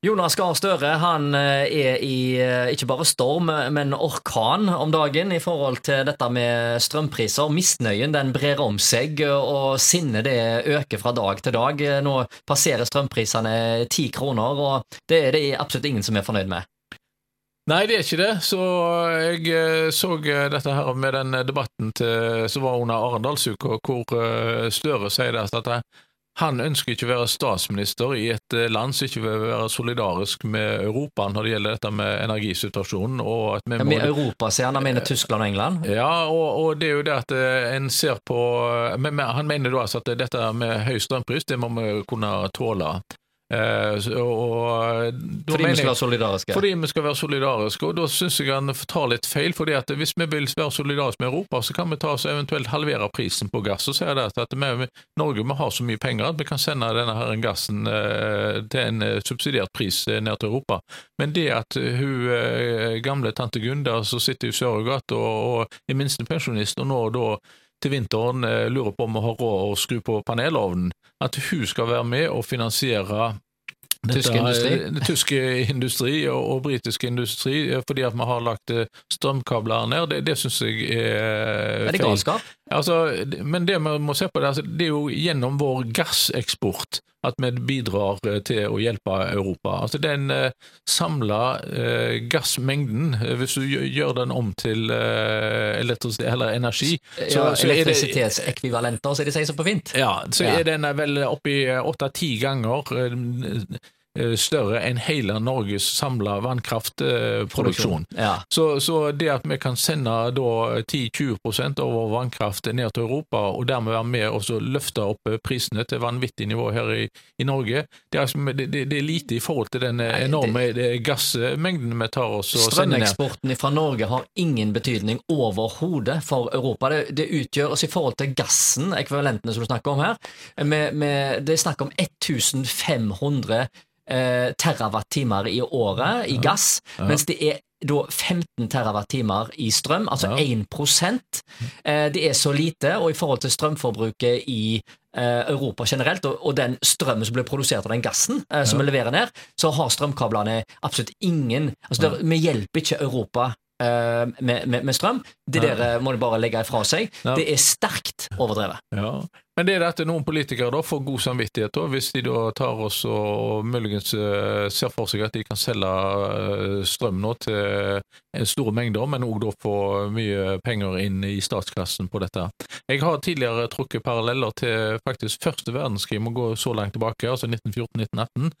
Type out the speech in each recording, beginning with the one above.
Jonas Gahr Støre han eh, er i eh, ikke bare storm, men orkan om dagen i forhold til dette med strømpriser. Misnøyen den brer om seg, og sinnet det øker fra dag til dag. Nå passerer strømprisene ti kroner, og det er det absolutt ingen som er fornøyd med. Nei, det er ikke det. Så jeg eh, så dette her med den debatten til, som var under Arendalsuka, hvor Støre sier det at han ønsker ikke å være statsminister i et eh, land som ikke vil være solidarisk med Europa når det gjelder dette med energisituasjonen. Og at vi ja, med Europa, sier han. Han mener Tyskland og England? Ja, og, og, det er jo det at eh, en ser på men, men Han mener da altså at dette med høy strømpris, det må vi kunne tåle. Uh, og, fordi vi skal være solidariske? Fordi vi skal være solidariske, og da syns jeg han tar litt feil. fordi at hvis vi vil være solidariske med Europa, så kan vi ta oss eventuelt halvere prisen på gass. og si at vi, Norge vi har så mye penger at vi kan sende denne her gassen eh, til en uh, subsidiert pris ned til Europa. Men det at hun gamle tante Gunda som sitter i Sørøygata og, og er minstepensjonist, og nå da til vinteren lurer på om vi har råd å skru på panelovnen, at hun skal være med og finansiere Tysk industri? Tysk industri og, og britisk industri, fordi at vi har lagt eh, strømkabler ned. Det, det syns jeg er. Er det galskap? Altså, men det vi må se på, det, altså, det er jo gjennom vår gasseksport at vi bidrar eh, til å hjelpe Europa. Altså Den eh, samla uh, gassmengden, hvis du gjør den om til eller energi så, ja, Elektrisitetsekvivalenter, som de sier så på fint. Ja, så ja. er den vel oppi åtte-ti ganger Eh, større enn hele Norges samla vannkraftproduksjon. Ja. Så, så, det at vi kan sende 10-20% av vår vannkraft ned til Europa, og dermed være med og løfte opp prisene til vanvittig nivå her i, i Norge, det er, altså, det, det er, lite i forhold til den enorme Nei, gassmengden vi tar oss og sender ned. Strømeksporten fra Norge har ingen betydning overhodet for Europa. Det, det utgjør, oss I forhold til gassen, ekvivalentene som du snakker om her, med, med, det er snakk om 1500 eh, terawattimer i året i gass, ja. mens det er da 15 terawattimer i strøm, altså ja. 1 eh, Det er så lite, og i forhold til strømforbruket i eh, Europa generelt, og, og, den strømmen som blir produsert av den gassen eh, som vi leverer ned, så har strømkablene absolutt ingen altså der, Vi hjelper ikke Europa med, med, med, strøm. Det der eh, må de bare legge ifra seg. Ja. Det er sterkt overdrevet. Ja. Men det er dette noen politikere da får god samvittighet da, hvis de da tar oss og muligens uh, ser for seg at de kan selge strøm nå til store mengder, men òg da få mye penger inn i statskassen på dette. Jeg har tidligere trukket paralleller til faktisk første verdenskrig, må gå så langt tilbake, altså 1914-1918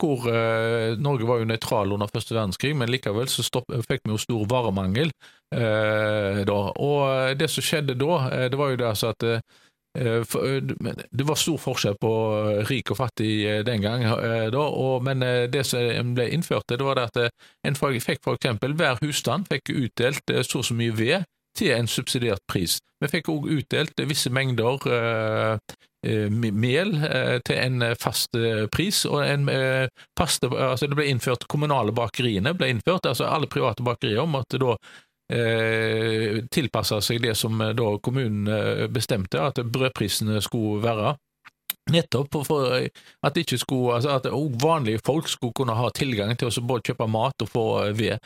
hvor eh, Norge var jo nøytral under første verdenskrig, men likevel så stopp, fikk vi jo stor varemangel eh, da. Og det som skjedde da, eh, det var jo det altså at eh, det var stor forskjell på rik og fattig den gang, da, men det som ble innført, det var at en fikk for eksempel hver husstand fikk utdelt så og så mye ved til en subsidiert pris. Vi fikk òg utdelt visse mengder Eh, mel eh, til en eh, fast pris, og en faste, altså det ble innført kommunale bakeriene ble innført, altså alle private bakerier måtte da tilpassa seg det som da kommunen bestemte at brødprisene skulle være. Nettopp for at, ikke skulle, altså at vanlige folk skulle kunne ha tilgang til å både kjøpe mat og få ved.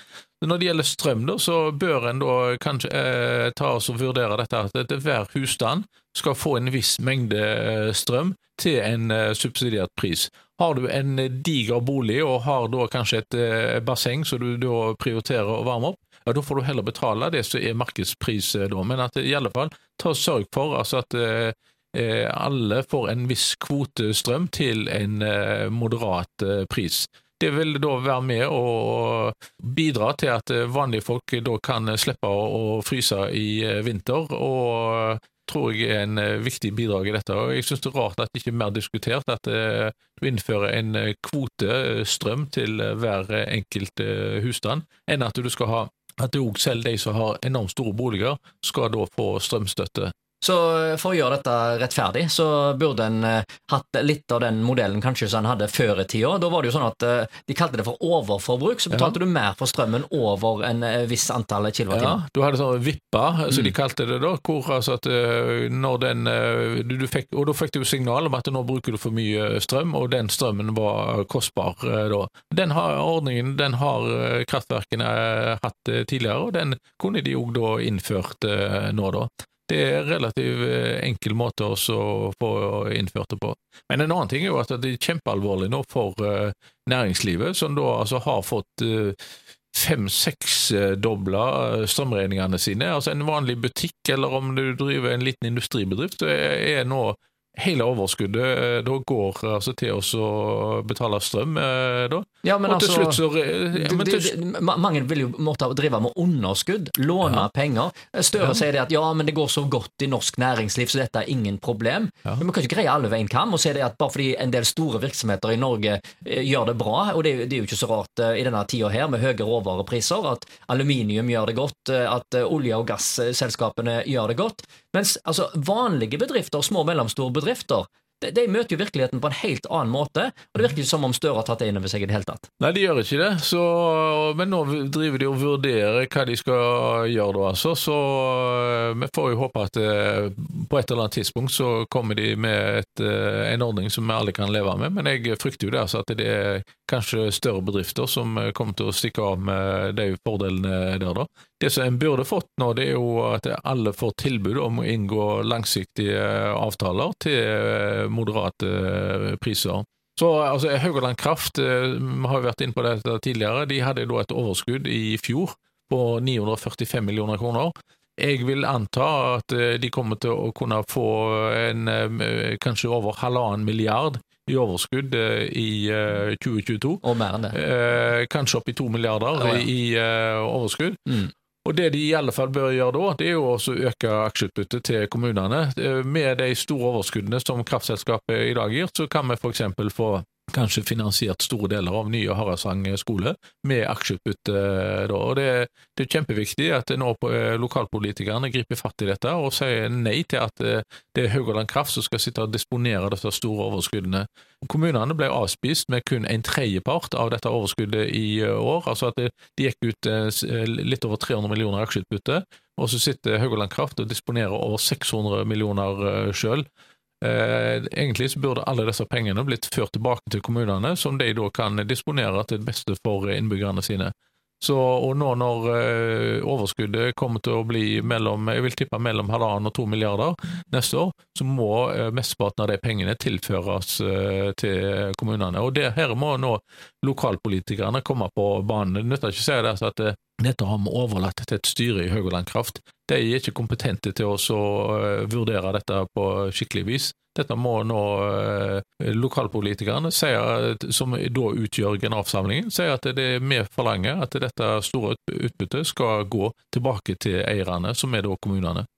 Når det gjelder strøm, da, så bør en da kanskje eh, ta oss og vurdere dette at hver husstand skal få en viss mengde eh, strøm til en eh, subsidiert pris. Har du en diger bolig og har da kanskje et eh, basseng som du da prioriterer å varme opp, ja, da får du heller betale det som er markedspris da. Men at i alle fall ta sørg for altså at eh, Eh, alle får en viss kvote strøm til en eh, moderat eh, pris. Det vil da være med å bidra til at vanlige folk da kan slippe å fryse i vinter, og tror jeg er en viktig bidrag i dette. Jeg synes det er rart at det ikke er mer diskutert at du innfører en kvote strøm til hver enkelt husstand, enn at du skal ha at òg selv de som har enormt store boliger, skal da få strømstøtte Så eh, for å gjøre dette rettferdig, så burde en eh, hatt litt av den modellen kanskje som en hadde før i tida. Da var det jo sånn at eh, de kalte det for overforbruk, så betalte ja. du mer for strømmen over en viss antall kilowattimer. Ja, du hadde sånn vippa, som mm. de kalte det da, hvor altså at når den du, du fikk, Og da fikk du signal om at nå bruker du for mye strøm, og den strømmen var kostbar da. Den har, ordningen den har kraftverkene hatt tidligere, og den kunne de òg da innført nå, da. Det er en relativt eh, enkel måte å få innført det på. Men en annen ting er jo at det er kjempealvorlig nå for eh, næringslivet, som da altså har fått eh, fem-seksdobla strømregningene sine. Altså En vanlig butikk, eller om du driver en liten industribedrift, er nå hele overskuddet eh, da går altså, til å betale strøm. Eh, da. Ja, men og til altså, slutt så ja, men til... Mange vil jo måtte drive med underskudd, låne ja. penger. Støre ja. sier det at ja, men det går så godt i norsk næringsliv, så dette er ingen problem. Men vi kan ikke greie alle ved en kam og si det at bare fordi en del store virksomheter i Norge eh, gjør det bra, og det, det er jo ikke så rart i denne tida her med høye råvarepriser, at aluminium gjør det godt, at olje- og gasselskapene gjør det godt, mens altså, vanlige bedrifter, små og mellomstore bedrifter, de, de, møter jo virkeligheten på en helt annen måte, og det virker ikke som om Støre har tatt det inn over seg i det hele tatt. Nei, de gjør ikke det, så, men nå driver de og vurderer hva de skal gjøre da, altså. Så eh, vi får jo håpe at eh, på et eller annet tidspunkt så kommer de med et, eh, en ordning som vi alle kan leve med, men jeg frykter jo det altså at det er kanskje større bedrifter som kommer til å stikke av med de fordelene der, da. Det som en burde fått nå, det er jo at alle får tilbud om å inngå langsiktige avtaler til moderate eh, priser. Så altså, Haugaland Kraft, eh, vi har jo vært inne på dette tidligere, de hadde da et overskudd i fjor på 945 millioner kroner. Jeg vil anta at eh, de kommer til å kunne få en, kanskje over halvannen milliard i overskudd i 2022. Og mer enn det. Kanskje opp i to milliarder oh, ja. i overskudd. Mm. Og Det de i alle fall bør gjøre da, det er jo å øke aksjeutbyttet til kommunene. Med de store overskuddene som kraftselskapet i dag gir, så kan vi f.eks. få kanskje finansiert store deler av nye Harasang skole med aksjeutbytte. Og det, det, er kjempeviktig at nå eh, lokalpolitikerne griper fatt i dette og sier nei til at eh, det er Haugaland Kraft som skal sitte og disponere disse store overskuddene. Kommunene ble avspist med kun en tredjepart av dette overskuddet i eh, år. altså at De gikk ut litt over 300 millioner aksjeutbytte, og så sitter Haugaland Kraft og disponerer over 600 millioner sjøl. Eh, egentlig så burde alle disse pengene blitt ført tilbake til kommunene, som de da kan disponere til det beste for innbyggerne sine. Så, og nå når eh, overskuddet kommer til å bli mellom jeg vil tippe mellom halvannen og to milliarder neste år, så må eh, mesteparten av de pengene tilføres eh, til kommunene. Og det, Her må nå lokalpolitikerne komme på banen. Det nytter ikke å si det, at det, dette har vi overlatt til et styre i Haugaland Kraft. De er ikke kompetente til å uh, vurdere dette på skikkelig vis. Dette må nå uh, lokalpolitikerne, sier, som da utgjør generalforsamlingen, si at det er vi forlanger at dette store utbyttet skal gå tilbake til eierne, som er da kommunene.